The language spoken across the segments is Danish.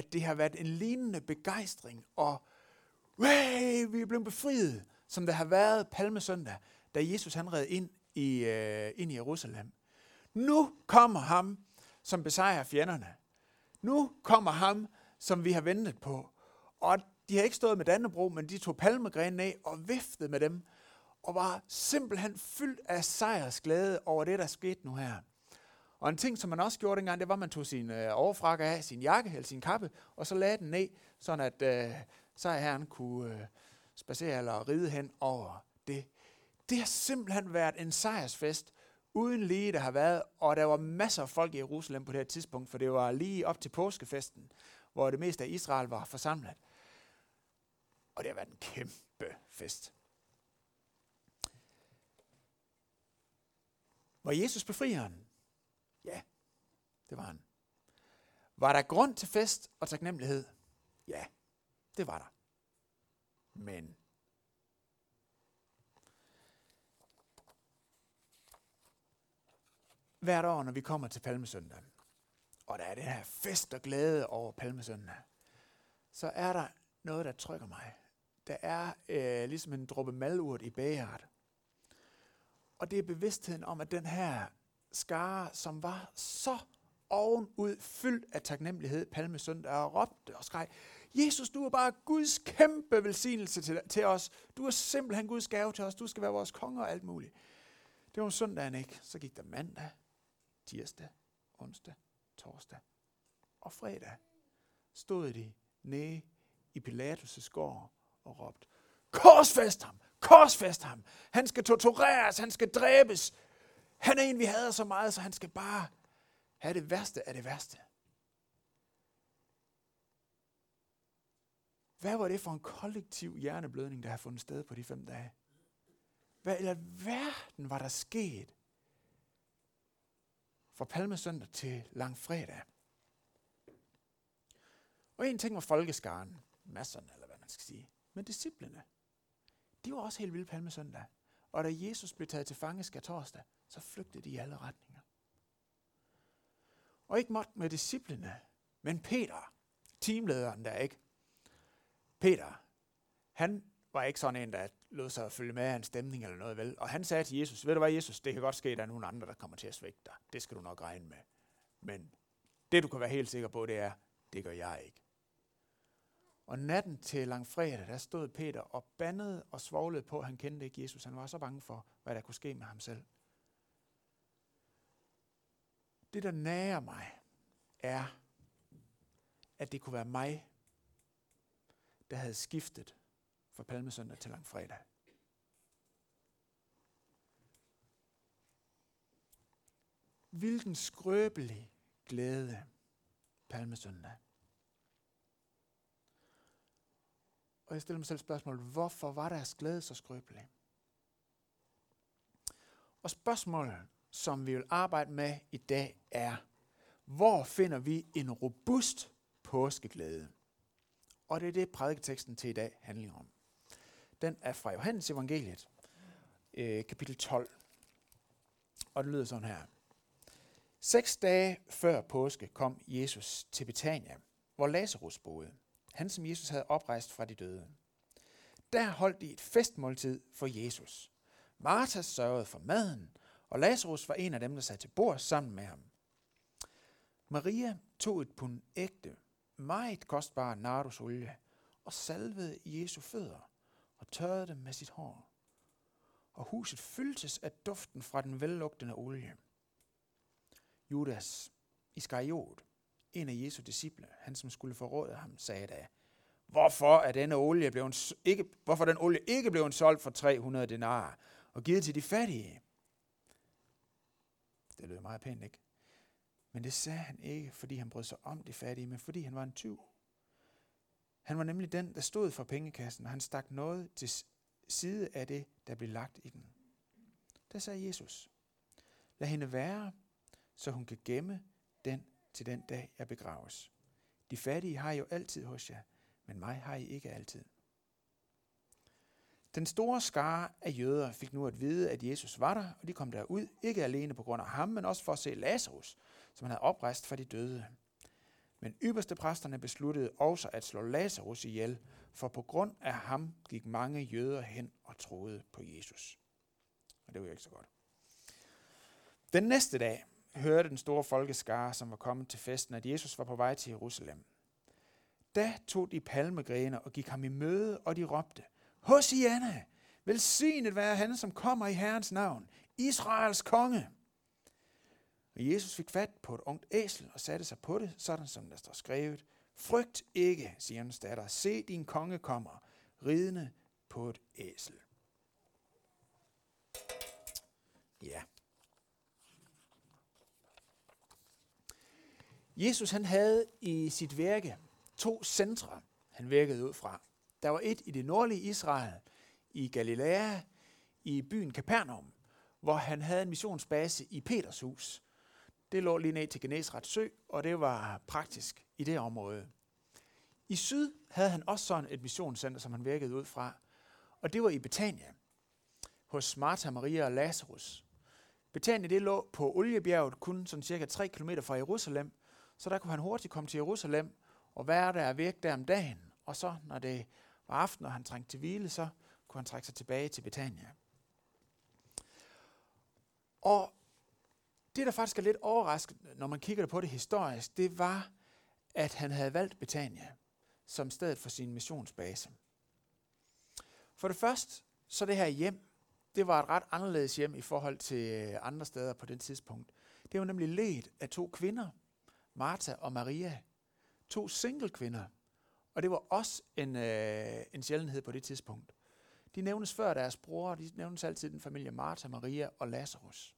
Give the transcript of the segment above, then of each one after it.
at det har været en lignende begejstring, og hey, vi er blevet befriet, som der har været palmesøndag, da Jesus han red ind i, øh, ind i Jerusalem. Nu kommer ham, som besejrer fjenderne. Nu kommer ham, som vi har ventet på. Og de har ikke stået med Dannebro, men de tog palmegrenene af og viftede med dem, og var simpelthen fyldt af sejrsglæde over det, der skete nu her. Og en ting, som man også gjorde dengang, det var, at man tog sin øh, overfrakke af, sin jakke eller sin kappe, og så lagde den ned, sådan at øh, sejrherren kunne øh, spacere eller ride hen over det. Det har simpelthen været en sejrsfest, uden lige det har været, og der var masser af folk i Jerusalem på det her tidspunkt, for det var lige op til påskefesten, hvor det meste af Israel var forsamlet. Og det har været en kæmpe fest. Var Jesus befrieren? Ja, det var han. Var der grund til fest og taknemmelighed? Ja, det var der. Men hvert år, når vi kommer til Palmesøndag, og der er det her fest og glæde over Palmesøndag, så er der noget, der trykker mig. Der er øh, ligesom en dråbe malurt i bageret. Og det er bevidstheden om, at den her skare, som var så ovenud fyldt af taknemmelighed palmesøndag, og råbte og skreg, Jesus, du er bare Guds kæmpe velsignelse til, til os. Du er simpelthen Guds gave til os. Du skal være vores konge og alt muligt. Det var søndagen ikke. Så gik der mandag, tirsdag, onsdag, torsdag og fredag. Stod de nede i Pilatus' gård og råbte, korsfæst ham, korsfæst ham. Han skal tortureres, han skal dræbes. Han er en, vi hader så meget, så han skal bare have det værste af det værste. Hvad var det for en kollektiv hjerneblødning, der har fundet sted på de fem dage? Hvad i verden var der sket fra palmesøndag til langfredag? Og en ting var folkeskaren, masserne eller hvad man skal sige, men disciplene, de var også helt vilde palmesøndag. Og da Jesus blev taget til fange skal torsdag, så flygtede de i alle retninger. Og ikke måtte med disciplene, men Peter, teamlederen der ikke. Peter, han var ikke sådan en, der lod sig at følge med af en stemning eller noget vel. Og han sagde til Jesus, ved du hvad Jesus, det kan godt ske, at der er nogen andre, der kommer til at svække dig. Det skal du nok regne med. Men det du kan være helt sikker på, det er, det gør jeg ikke. Og natten til langfredag, der stod Peter og bandede og svoglede på, at han kendte ikke Jesus. Han var så bange for, hvad der kunne ske med ham selv. Det, der nærer mig, er, at det kunne være mig, der havde skiftet fra palmesøndag til langfredag. Hvilken skrøbelig glæde palmesøndag. Og jeg stiller mig selv spørgsmålet, hvorfor var deres glæde så skrøbelig? Og spørgsmålet, som vi vil arbejde med i dag, er, hvor finder vi en robust påskeglæde? Og det er det, prædiketeksten til i dag handler om. Den er fra Johannes evangeliet, øh, kapitel 12. Og det lyder sådan her. Seks dage før påske kom Jesus til Betania, hvor Lazarus boede han som Jesus havde oprejst fra de døde. Der holdt de et festmåltid for Jesus. Martha sørgede for maden, og Lazarus var en af dem, der sad til bord sammen med ham. Maria tog et pund ægte, meget kostbar nardusolie og salvede Jesu fødder og tørrede dem med sit hår. Og huset fyldtes af duften fra den vellugtende olie. Judas Iskariot, en af Jesu disciple, han som skulle forråde ham, sagde da, hvorfor er denne olie blevet, ikke, hvorfor den olie ikke blev solgt for 300 denarer og givet til de fattige? Det lød meget pænt, ikke? Men det sagde han ikke, fordi han brød sig om de fattige, men fordi han var en tyv. Han var nemlig den, der stod for pengekassen, og han stak noget til side af det, der blev lagt i den. Der sagde Jesus, lad hende være, så hun kan gemme den til den dag, jeg begraves. De fattige har jo altid hos jer, men mig har I ikke altid. Den store skare af jøder fik nu at vide, at Jesus var der, og de kom derud, ikke alene på grund af ham, men også for at se Lazarus, som han havde oprejst fra de døde. Men ypperste præsterne besluttede også at slå Lazarus ihjel, for på grund af ham gik mange jøder hen og troede på Jesus. Og det var jo ikke så godt. Den næste dag hørte den store folkeskare, som var kommet til festen, at Jesus var på vej til Jerusalem. Da tog de palmegrene og gik ham i møde, og de råbte, Hosianna, velsignet være han, som kommer i Herrens navn, Israels konge. Og Jesus fik fat på et ungt æsel og satte sig på det, sådan som der står skrevet. Frygt ikke, siger hans datter. Se, din konge kommer, ridende på et æsel. Ja. Jesus han havde i sit virke to centre, han virkede ud fra. Der var et i det nordlige Israel, i Galilea, i byen Capernaum, hvor han havde en missionsbase i Peters hus. Det lå lige ned til Genesrets sø, og det var praktisk i det område. I syd havde han også sådan et missionscenter, som han virkede ud fra, og det var i Betania, hos Martha, Maria og Lazarus. Betania det lå på Oliebjerget, kun sådan cirka 3 km fra Jerusalem, så der kunne han hurtigt komme til Jerusalem og være der og virke der om dagen. Og så, når det var aften, og han trængte til hvile, så kunne han trække sig tilbage til Betania. Og det, der faktisk er lidt overraskende, når man kigger på det historisk, det var, at han havde valgt Betania som stedet for sin missionsbase. For det første, så det her hjem, det var et ret anderledes hjem i forhold til øh, andre steder på det tidspunkt. Det var nemlig ledt af to kvinder, Martha og Maria. To single kvinder. Og det var også en, øh, en sjældenhed på det tidspunkt. De nævnes før deres bror, de nævnes altid den familie Martha, Maria og Lazarus.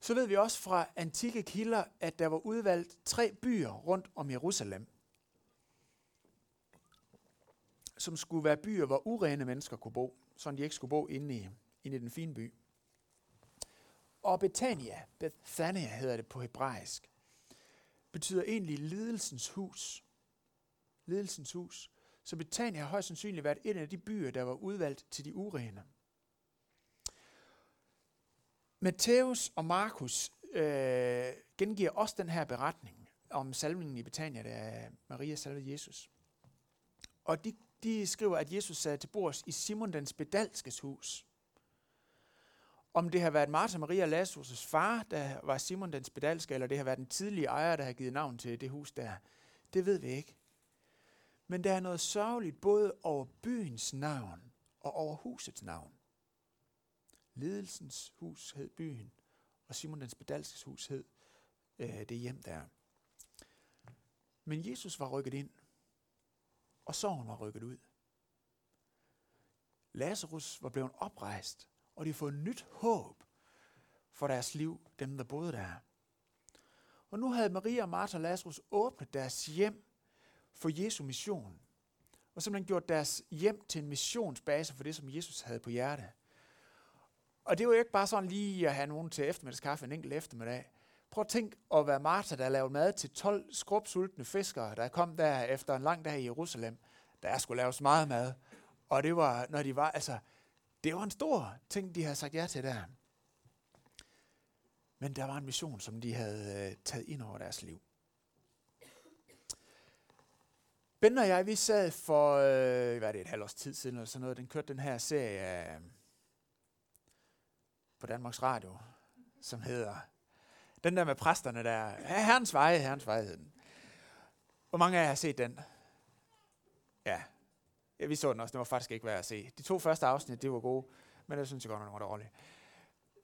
Så ved vi også fra antikke kilder, at der var udvalgt tre byer rundt om Jerusalem, som skulle være byer, hvor urene mennesker kunne bo, så de ikke skulle bo inde i, inde i den fine by. Og Betania, Bethania hedder det på hebraisk, betyder egentlig lidelsens hus. Lidelsens hus. Så Betania har højst sandsynligt været en af de byer, der var udvalgt til de urene. Matthæus og Markus øh, gengiver også den her beretning om salmningen i Betania, da Maria salvede Jesus. Og de, de skriver, at Jesus sad til bords i Simon den spedalskes hus. Om det har været Martha Maria Lazarus' far, der var Simon den spedalske, eller det har været den tidlige ejer, der har givet navn til det hus der, det ved vi ikke. Men der er noget sørgeligt både over byens navn og over husets navn. Ledelsens hus hed byen, og Simon den spedalskes hus hed øh, det hjem der. Men Jesus var rykket ind, og sorgen var rykket ud. Lazarus var blevet oprejst, og de får nyt håb for deres liv, dem der boede der. Og nu havde Maria og Martha og Lazarus åbnet deres hjem for Jesu mission, og simpelthen gjort deres hjem til en missionsbase for det, som Jesus havde på hjerte. Og det var jo ikke bare sådan lige at have nogen til eftermiddagskaffe en enkelt eftermiddag. Prøv at tænk at være Martha, der lavede mad til 12 skrubsultne fiskere, der kom der efter en lang dag i Jerusalem. Der skulle laves meget mad. Og det var, når de var, altså, det var en stor ting, de havde sagt ja til der. Men der var en mission, som de havde øh, taget ind over deres liv. Ben og jeg, vi sad for, øh, hvad er det, et halvt års tid siden, eller sådan noget, den kørte den her serie øh, på Danmarks Radio, som hedder, den der med præsterne der, Herrens Veje, Herrens Veje hed den. Hvor mange af jer har set den? Ja, vi så den også. Det var faktisk ikke værd at se. De to første afsnit, det var gode, men det synes jeg godt nok var dårligt.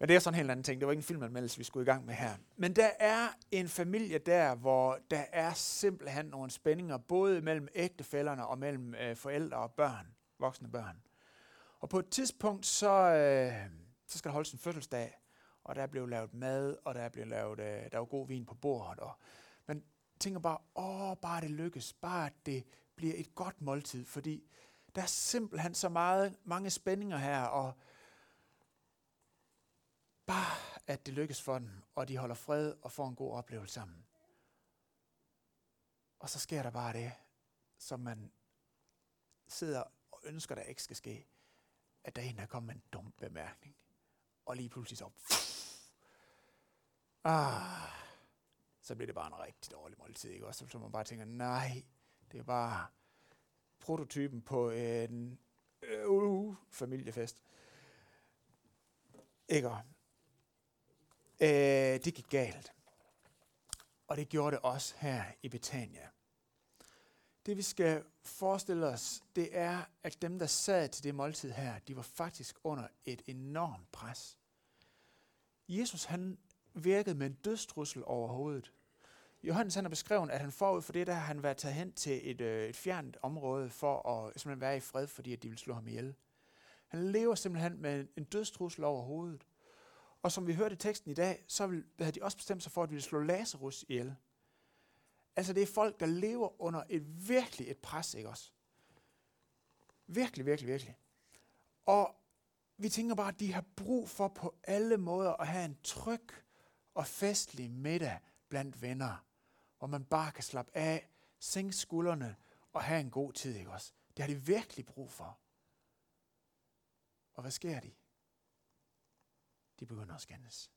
Men det er sådan en helt anden ting. Det var ikke en filmanmeldelse, vi skulle i gang med her. Men der er en familie der, hvor der er simpelthen nogle spændinger, både mellem ægtefælderne og mellem øh, forældre og børn, voksne børn. Og på et tidspunkt, så, øh, så skal der holdes en fødselsdag, og der blev lavet mad, og der blev lavet, øh, der var god vin på bordet. Og man tænker bare, åh, bare det lykkes, bare det bliver et godt måltid, fordi der er simpelthen så meget, mange spændinger her, og bare at det lykkes for dem, og de holder fred og får en god oplevelse sammen. Og så sker der bare det, som man sidder og ønsker, der ikke skal ske, at der er en, der kommer med en dum bemærkning. Og lige pludselig så... Ah, så bliver det bare en rigtig dårlig måltid. Ikke? Også så man bare tænker, nej, det var prototypen på en øh, uh, familiefest. Ikke? Øh, det gik galt. Og det gjorde det også her i Betania. Det vi skal forestille os, det er, at dem, der sad til det måltid her, de var faktisk under et enormt pres. Jesus han virkede med en dødstrussel over hovedet. Johannes han har beskrevet, at han forud for det, der har han været taget hen til et, øh, et fjernt område for at simpelthen være i fred, fordi at de vil slå ham ihjel. Han lever simpelthen med en dødstrussel over hovedet. Og som vi hørte i teksten i dag, så vil, havde de også bestemt sig for, at de ville slå Lazarus ihjel. Altså det er folk, der lever under et virkelig et pres, ikke også? Virkelig, virkelig, virkelig. Og vi tænker bare, at de har brug for på alle måder at have en tryg og festlig middag blandt venner, hvor man bare kan slappe af, sænke skuldrene og have en god tid, ikke også? Det har de virkelig brug for. Og hvad sker de? De begynder at skændes.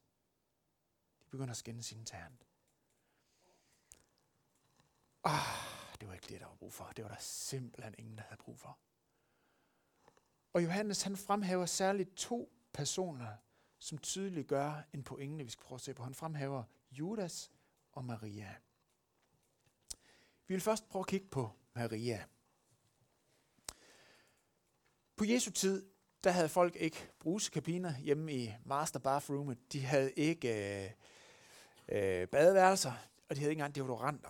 De begynder at skændes internt. Ah, det var ikke det, der var brug for. Det var der simpelthen ingen, der havde brug for. Og Johannes han fremhæver særligt to personer, som tydeligt gør en pointe, vi skal prøve at se på. Han fremhæver Judas og Maria. Vi vil først prøve at kigge på Maria. På Jesu tid, der havde folk ikke brusekabiner hjemme i master bathroomet. De havde ikke øh, øh, badeværelser, og de havde ikke engang deodoranter.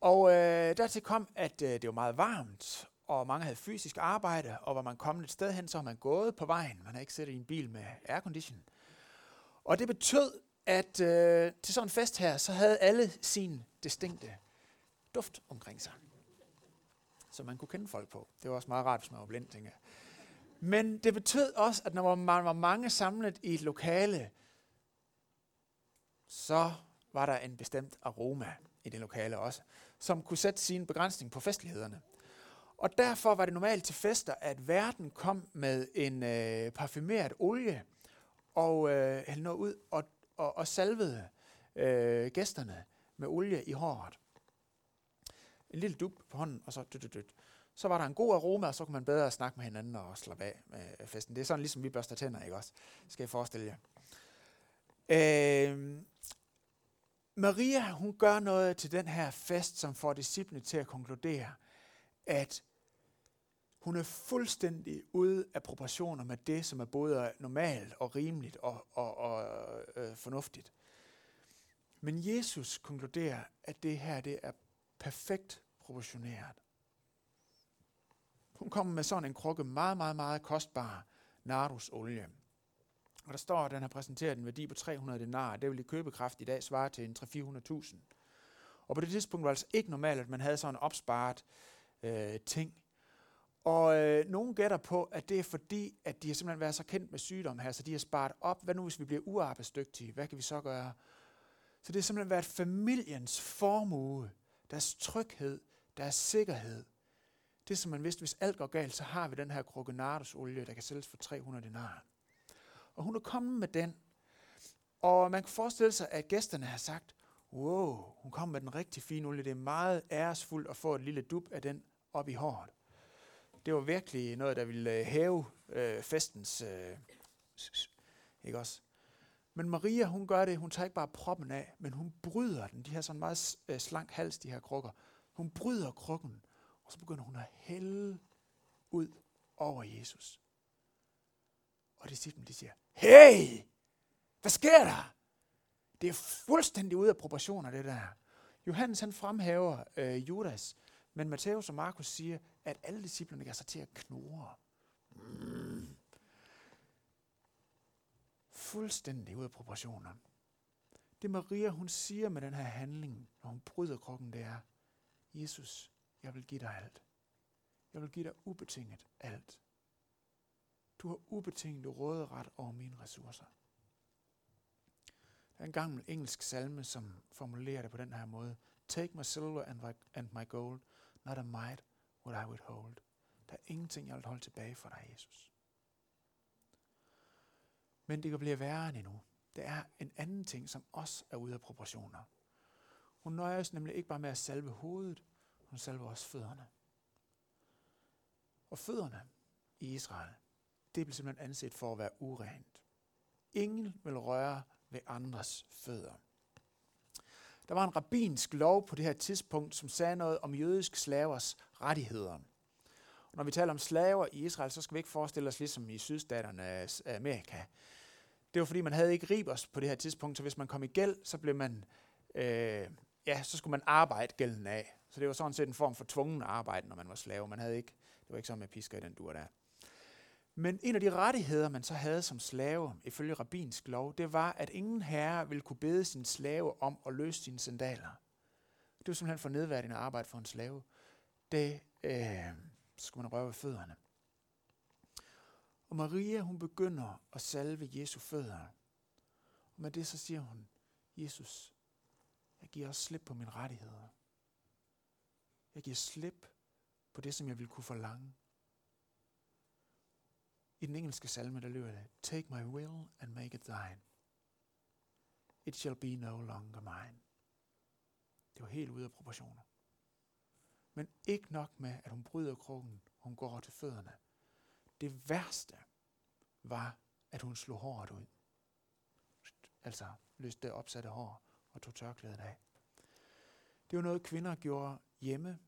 Og øh, dertil kom, at øh, det var meget varmt, og mange havde fysisk arbejde, og var man kommet et sted hen, så har man gået på vejen. Man har ikke siddet i en bil med aircondition. Og det betød, at øh, til sådan en fest her, så havde alle sin distinkte duft omkring sig. Så man kunne kende folk på. Det var også meget rart, hvis man var blind, tænker jeg. Men det betød også, at når man var mange samlet i et lokale, så var der en bestemt aroma i det lokale også, som kunne sætte sin begrænsning på festlighederne. Og derfor var det normalt til fester, at verden kom med en øh, parfumeret olie og øh, hældte noget ud og, og, og salvede øh, gæsterne med olie i håret. En lille dub på hånden, og så dyt, dyt, dyt. Så var der en god aroma, og så kunne man bedre snakke med hinanden og slappe af med øh, festen. Det er sådan ligesom vi børster tænder, ikke også? Skal jeg forestille jer. Øh, Maria, hun gør noget til den her fest, som får disciplene til at konkludere, at hun er fuldstændig ude af proportioner med det, som er både normalt og rimeligt og, og, og øh, fornuftigt. Men Jesus konkluderer, at det her det er perfekt proportioneret. Hun kommer med sådan en krukke meget, meget, meget kostbar nardusolie. Og der står, at den har præsenteret en værdi på 300 denar. Det vil i købekraft i dag svare til en 300-400.000. Og på det tidspunkt var det altså ikke normalt, at man havde sådan en opsparet øh, ting. Og øh, nogen gætter på, at det er fordi, at de har simpelthen været så kendt med sygdom her, så de har sparet op. Hvad nu, hvis vi bliver uarbejdsdygtige? Hvad kan vi så gøre? Så det har simpelthen været familiens formue, deres tryghed, deres sikkerhed. Det som man vidste, hvis alt går galt, så har vi den her krogenardosolie, der kan sælges for 300 denar. Og hun er kommet med den. Og man kan forestille sig, at gæsterne har sagt, wow, hun kom med den rigtig fine olie. Det er meget æresfuldt at få et lille dub af den op i håret. Det var virkelig noget, der ville øh, hæve øh, festens... Øh, ikke også? Men Maria, hun gør det, hun tager ikke bare proppen af, men hun bryder den. De har sådan meget øh, slank hals, de her krukker. Hun bryder krukken, og så begynder hun at hælde ud over Jesus. Og disciplen, de siger, hey, hvad sker der? Det er fuldstændig ude af proportioner, det der. Johannes han fremhæver øh, Judas, men Matthæus og Markus siger, at alle disciplerne gør sig til at knurre. Mm. Fuldstændig ud af proportioner. Det Maria, hun siger med den her handling, når hun bryder krukken, det er, Jesus, jeg vil give dig alt. Jeg vil give dig ubetinget alt. Du har ubetinget råderet over mine ressourcer. Der er en gammel engelsk salme, som formulerer det på den her måde. Take my silver and my, and my gold, not a mite what I withhold. Der er ingenting, jeg vil holde tilbage for dig, Jesus. Men det kan blive værre end endnu. der er en anden ting, som også er ude af proportioner. Hun nøjes nemlig ikke bare med at salve hovedet, hun salver også fødderne. Og fødderne i Israel, det blev simpelthen anset for at være urent. Ingen vil røre ved andres fødder. Der var en rabbinsk lov på det her tidspunkt, som sagde noget om jødisk slavers rettigheder. Og når vi taler om slaver i Israel, så skal vi ikke forestille os ligesom i sydstaterne Amerika. Det var fordi, man havde ikke ribers på det her tidspunkt, så hvis man kom i gæld, så blev man, øh, ja, så skulle man arbejde gælden af. Så det var sådan set en form for tvungen arbejde, når man var slave. Man havde ikke, det var ikke sådan med pisker i den dur der. Men en af de rettigheder, man så havde som slave, ifølge rabbinsk lov, det var, at ingen herre ville kunne bede sin slave om at løse sine sandaler. Det var simpelthen for nedværdigende arbejde for en slave. Det øh, skulle man røre ved fødderne. Og Maria, hun begynder at salve Jesu fødder. Og med det så siger hun, Jesus, jeg giver også slip på mine rettigheder. Jeg giver slip på det, som jeg vil kunne forlange. I den engelske salme, der lyder det, Take my will and make it thine. It shall be no longer mine. Det var helt ude af proportioner. Men ikke nok med, at hun bryder krogen, hun går til fødderne. Det værste var, at hun slog håret ud. Altså løste det opsatte hår og tog tørklædet af. Det var noget, kvinder gjorde hjemme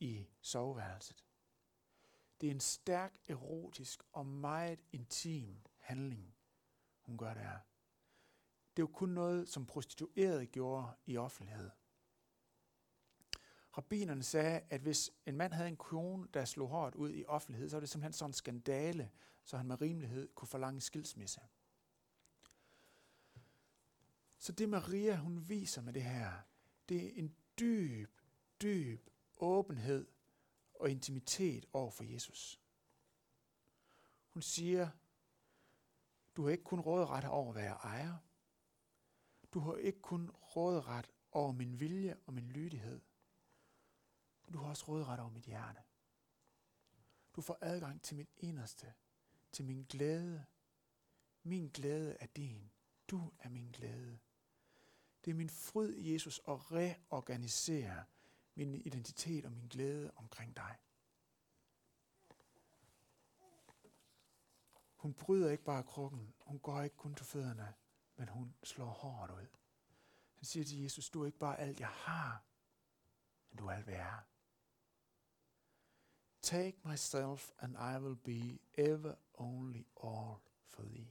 i soveværelset. Det er en stærk, erotisk og meget intim handling, hun gør der. Det er kun noget, som prostituerede gjorde i offentlighed. Rabbinerne sagde, at hvis en mand havde en kone, der slog hårdt ud i offentlighed, så var det simpelthen sådan en skandale, så han med rimelighed kunne forlange skilsmisse. Så det Maria, hun viser med det her, det er en dyb, dyb åbenhed og intimitet over for Jesus. Hun siger, du har ikke kun råderet over, hvad jeg ejer. Du har ikke kun råderet over min vilje og min lydighed. Du har også råderet over mit hjerte. Du får adgang til mit inderste, til min glæde. Min glæde er din. Du er min glæde. Det er min fryd, Jesus, at reorganisere min identitet og min glæde omkring dig. Hun bryder ikke bare krukken. Hun går ikke kun til fødderne, men hun slår hårdt ud. Han siger til Jesus, du er ikke bare alt, jeg har, men du er alt, hvad jeg er. Take myself and I will be ever only all for thee.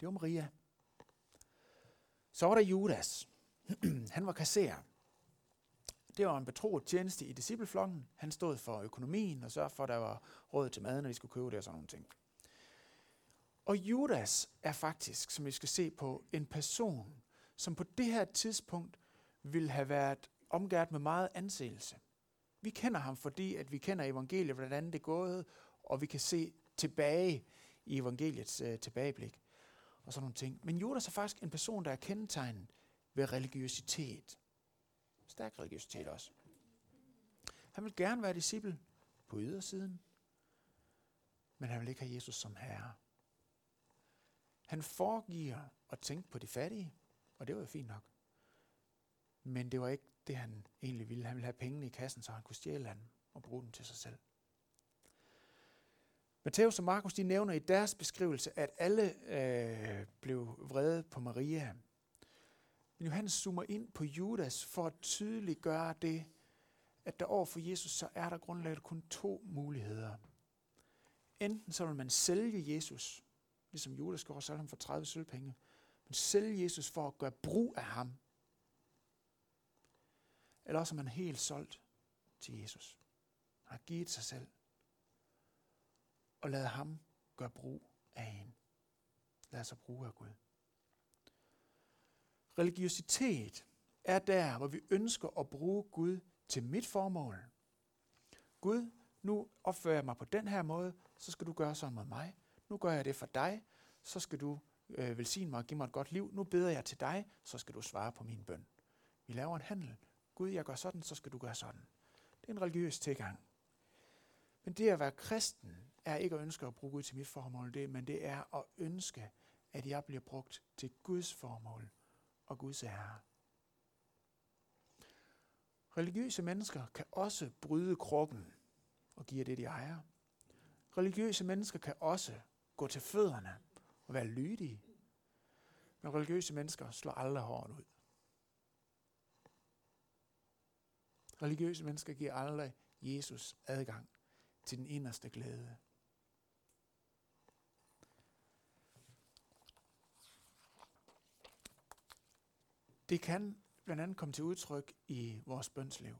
Det var Maria. Så var der Judas. han var kasserer. Det var en betroet tjeneste i discipleflokken. Han stod for økonomien og sørgede for, at der var råd til mad, når vi skulle købe det og sådan nogle ting. Og Judas er faktisk, som vi skal se på, en person, som på det her tidspunkt ville have været omgært med meget anseelse. Vi kender ham, fordi at vi kender evangeliet, hvordan det er gået, og vi kan se tilbage i evangeliets øh, tilbageblik og sådan nogle ting. Men Judas er faktisk en person, der er kendetegnet ved religiøsitet. Stærk religiøsitet også. Han vil gerne være disciple på ydersiden, men han vil ikke have Jesus som herre. Han foregiver at tænke på de fattige, og det var jo fint nok. Men det var ikke det, han egentlig ville. Han ville have pengene i kassen, så han kunne stjæle dem og bruge dem til sig selv. Matthæus og Markus de nævner i deres beskrivelse, at alle øh, blev vrede på Maria. Men Johannes zoomer ind på Judas for at tydeligt gøre det, at der over for Jesus, så er der grundlæggende kun to muligheder. Enten så vil man sælge Jesus, ligesom Judas gjorde, sælge ham for 30 sølvpenge, men sælge Jesus for at gøre brug af ham. Eller også er man helt solgt til Jesus. Han har givet sig selv. Og lad ham gøre brug af en. Lad sig bruge af Gud. Religiøsitet er der, hvor vi ønsker at bruge Gud til mit formål. Gud, nu opfører jeg mig på den her måde, så skal du gøre sådan med mig. Nu gør jeg det for dig, så skal du øh, velsigne mig og give mig et godt liv. Nu beder jeg til dig, så skal du svare på min bøn. Vi laver en handel. Gud, jeg gør sådan, så skal du gøre sådan. Det er en religiøs tilgang. Men det at være kristen er ikke at ønske at bruge Gud til mit formål, det, men det er at ønske, at jeg bliver brugt til Guds formål og Guds ære. Religiøse mennesker kan også bryde krukken og give det, de ejer. Religiøse mennesker kan også gå til fødderne og være lydige. Men religiøse mennesker slår aldrig hårdt ud. Religiøse mennesker giver aldrig Jesus adgang til den inderste glæde. Det kan blandt andet komme til udtryk i vores bønsliv.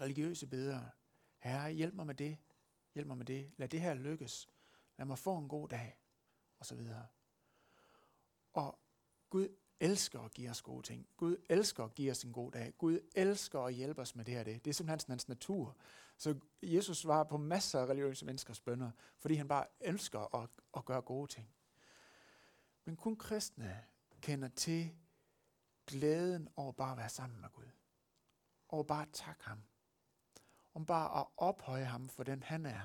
Religiøse bedere. Herre, hjælp mig med det. Hjælp mig med det. Lad det her lykkes. Lad mig få en god dag. Og så videre. Og Gud elsker at give os gode ting. Gud elsker at give os en god dag. Gud elsker at hjælpe os med det her. Det, det er simpelthen hans natur. Så Jesus svarer på masser af religiøse menneskers bønder, fordi han bare elsker at, at gøre gode ting. Men kun kristne kender til glæden over bare at være sammen med Gud. Over bare at takke ham. Om bare at ophøje ham for den han er.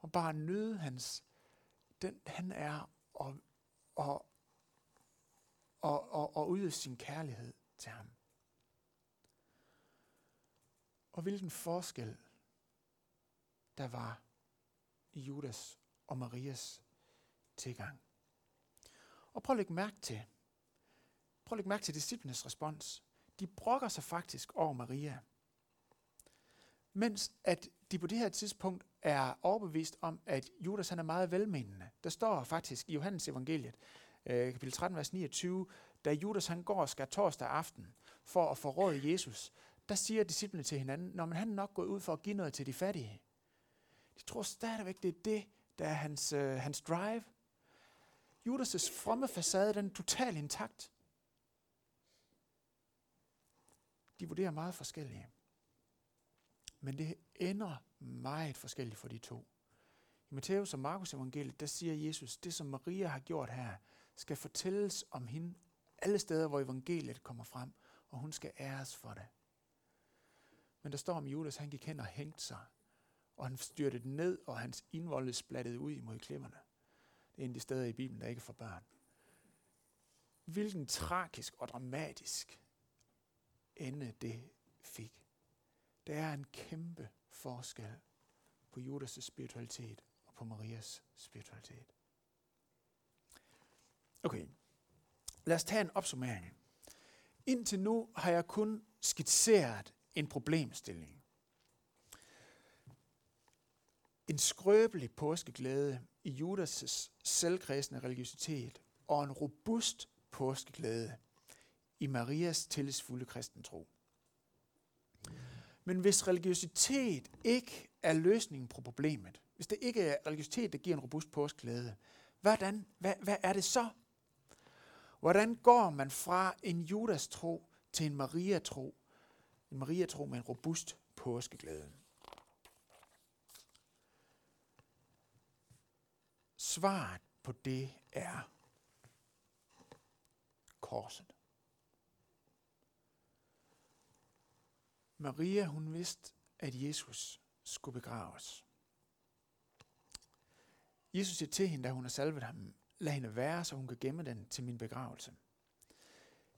Om bare at nyde hans, den han er, og, og, og, og, og udøve sin kærlighed til ham. Og hvilken forskel der var i Judas og Marias tilgang. Og prøv at lægge mærke til, prøv at lægge mærke til disciplenes respons. De brokker sig faktisk over Maria. Mens at de på det her tidspunkt er overbevist om, at Judas han er meget velmenende. Der står faktisk i Johannes evangeliet, øh, kapitel 13, vers 29, da Judas han går og skal torsdag aften for at forråde Jesus, der siger disciplene til hinanden, når man han nok gået ud for at give noget til de fattige. De tror stadigvæk, det er det, der er hans, øh, hans drive. Judas' fromme facade, den er totalt intakt. De vurderer meget forskellige. Men det ender meget forskelligt for de to. I Matthæus og Markus evangeliet, der siger Jesus, det som Maria har gjort her, skal fortælles om hende alle steder, hvor evangeliet kommer frem, og hun skal æres for det. Men der står om Judas, han gik hen og hængte sig, og han styrtede ned, og hans indvolde splattede ud imod klipperne. Det er en af de steder i Bibelen, der ikke er for børn. Hvilken tragisk og dramatisk ende det fik. Der er en kæmpe forskel på Judas' spiritualitet og på Marias spiritualitet. Okay, lad os tage en opsummering. Indtil nu har jeg kun skitseret en problemstilling. En skrøbelig påskeglæde i Judas' selvkredsende religiøsitet og en robust påskeglæde i Marias tillidsfulde kristentro. Men hvis religiøsitet ikke er løsningen på problemet, hvis det ikke er religiøsitet, der giver en robust påskeglæde, hvordan, hvad, hvad er det så? Hvordan går man fra en Judas-tro til en Maria-tro, en Maria-tro med en robust påskeglæde. Svaret på det er korset. Maria, hun vidste, at Jesus skulle begraves. Jesus siger til hende, da hun har salvet ham, lad hende være, så hun kan gemme den til min begravelse.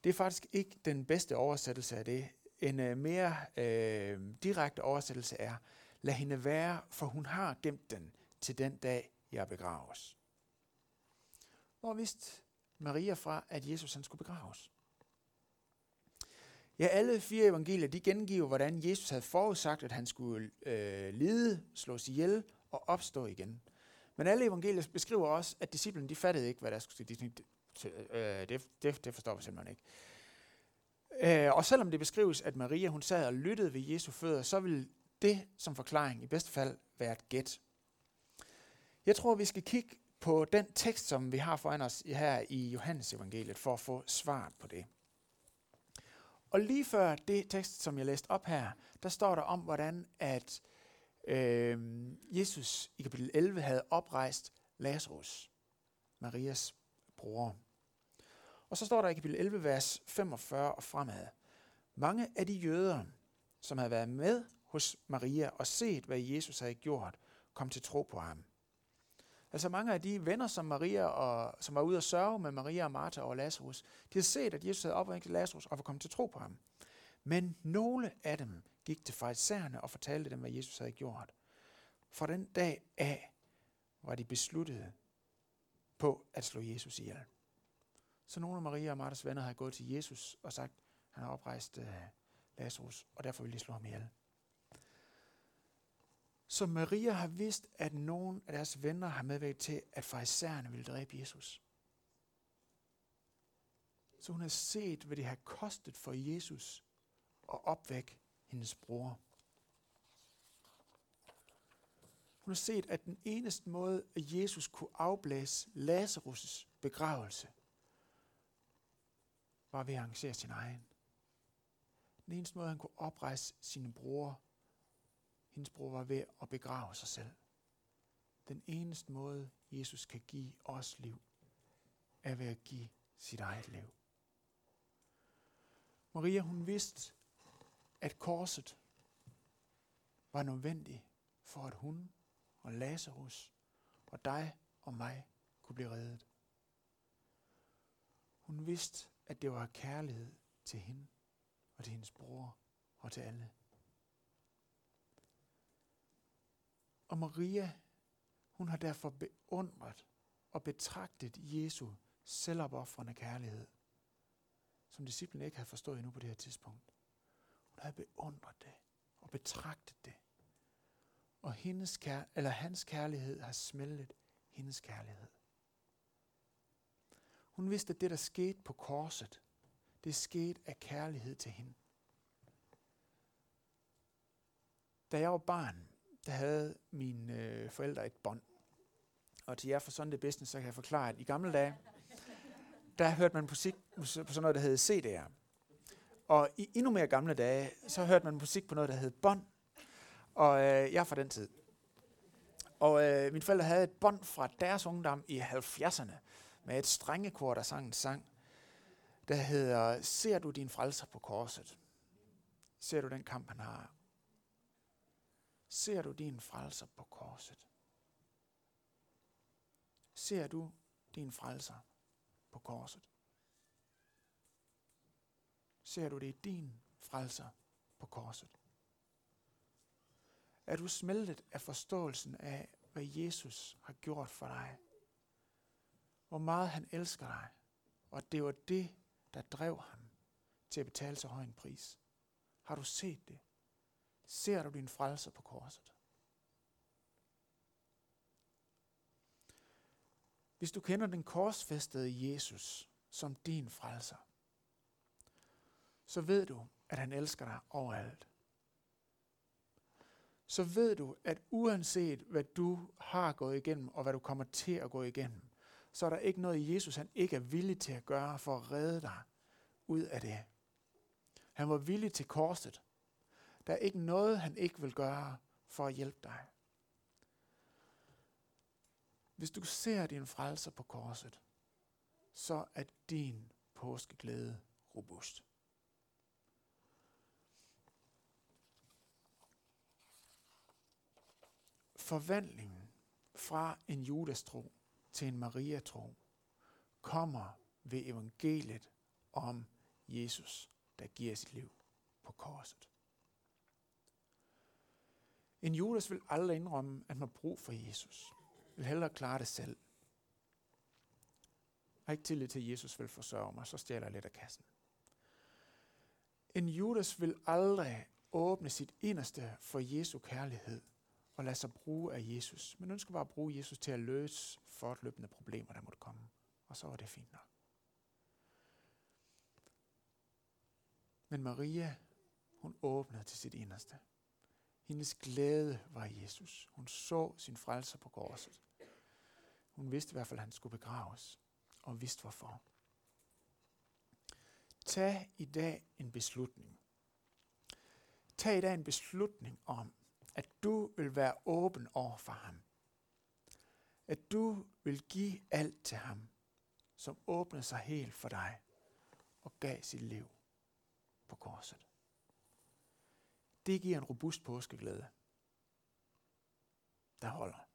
Det er faktisk ikke den bedste oversættelse af det, en øh, mere øh, direkte oversættelse er, lad hende være, for hun har gemt den til den dag, jeg begraves. Hvor vidste Maria fra, at Jesus han skulle begraves? Ja, alle fire evangelier, de gengiver, hvordan Jesus havde forudsagt, at han skulle øh, lide, slås ihjel og opstå igen. Men alle evangelier beskriver også, at disciplene, de fattede ikke, hvad der skulle ske. De, øh, det, det, det forstår vi simpelthen ikke. Øh, og selvom det beskrives, at Maria hun sad og lyttede ved Jesu fødder, så vil det som forklaring i bedste fald være et gæt. Jeg tror, vi skal kigge på den tekst, som vi har foran os her i Johannes evangeliet, for at få svaret på det. Og lige før det tekst, som jeg læste op her, der står der om, hvordan at øh, Jesus i kapitel 11 havde oprejst Lazarus, Marias bror. Og så står der i kapitel 11, vers 45 og fremad. Mange af de jøder, som havde været med hos Maria og set, hvad Jesus havde gjort, kom til tro på ham. Altså mange af de venner, som Maria og, som var ude at sørge med Maria og Martha og Lazarus, de havde set, at Jesus havde opvækket Lazarus og var kommet til tro på ham. Men nogle af dem gik til farisæerne og fortalte dem, hvad Jesus havde gjort. Fra den dag af var de besluttet på at slå Jesus ihjel. Så nogle af Maria og Marthas venner havde gået til Jesus og sagt, han har oprejst uh, Lazarus, og derfor vil de slå ham ihjel. Så Maria har vidst, at nogle af deres venner har medvirket til, at farisæerne ville dræbe Jesus. Så hun har set, hvad det har kostet for Jesus at opvække hendes bror. Hun har set, at den eneste måde, at Jesus kunne afblæse Lazarus' begravelse, var ved at arrangere sin egen. Den eneste måde, han kunne oprejse sine bror, hendes bror var ved at begrave sig selv. Den eneste måde, Jesus kan give os liv, er ved at give sit eget liv. Maria, hun vidste, at korset var nødvendigt for, at hun og Lazarus og dig og mig kunne blive reddet. Hun vidste, at det var kærlighed til hende og til hendes bror og til alle. Og Maria, hun har derfor beundret og betragtet Jesu selvopoffrende kærlighed, som disciplen ikke havde forstået endnu på det her tidspunkt. Og jeg beundrer det og betragter det. Og hendes kær, eller hans kærlighed har smeltet hendes kærlighed. Hun vidste, at det, der skete på korset, det skete af kærlighed til hende. Da jeg var barn, der havde mine øh, forældre et bånd. Og til jer for sådan det bedste, så kan jeg forklare, at i gamle dage, der hørte man musik på sådan noget, der hed CD'er. Og i endnu mere gamle dage, så hørte man musik på noget, der hed bånd. Og øh, jeg er fra den tid. Og øh, mine forældre havde et bånd fra deres ungdom i 70'erne, med et strengekor, der sang en sang, der hedder, ser du din frelser på korset? Ser du den kamp, han har? Ser du din frelser på korset? Ser du din frelser på korset? Ser du det i din frelser på korset? Er du smeltet af forståelsen af, hvad Jesus har gjort for dig? Hvor meget han elsker dig, og det var det, der drev ham til at betale så høj en pris. Har du set det? Ser du din frelser på korset? Hvis du kender den korsfæstede Jesus som din frelser, så ved du, at han elsker dig overalt. Så ved du, at uanset hvad du har gået igennem, og hvad du kommer til at gå igennem, så er der ikke noget, Jesus han ikke er villig til at gøre for at redde dig ud af det. Han var villig til korset. Der er ikke noget, han ikke vil gøre for at hjælpe dig. Hvis du ser din frelser på korset, så er din påskeglæde robust. Forvandlingen fra en judastro til en mariatro kommer ved evangeliet om Jesus, der giver sit liv på korset. En Judas vil aldrig indrømme, at man har brug for Jesus. Vil hellere klare det selv. Jeg har ikke tillid til, at Jesus vil forsørge mig, så stjæler jeg lidt af kassen. En Judas vil aldrig åbne sit inderste for Jesu kærlighed og lade sig bruge af Jesus, men ønsker bare at bruge Jesus til at løse fortløbende problemer, der måtte komme. Og så var det fint nok. Men Maria, hun åbnede til sit inderste. Hendes glæde var Jesus. Hun så sin frelser på korset. Hun vidste i hvert fald, at han skulle begraves, og vidste hvorfor. Tag i dag en beslutning. Tag i dag en beslutning om, at du vil være åben over for ham. At du vil give alt til ham, som åbnede sig helt for dig og gav sit liv på korset. Det giver en robust påskeglæde. der holder.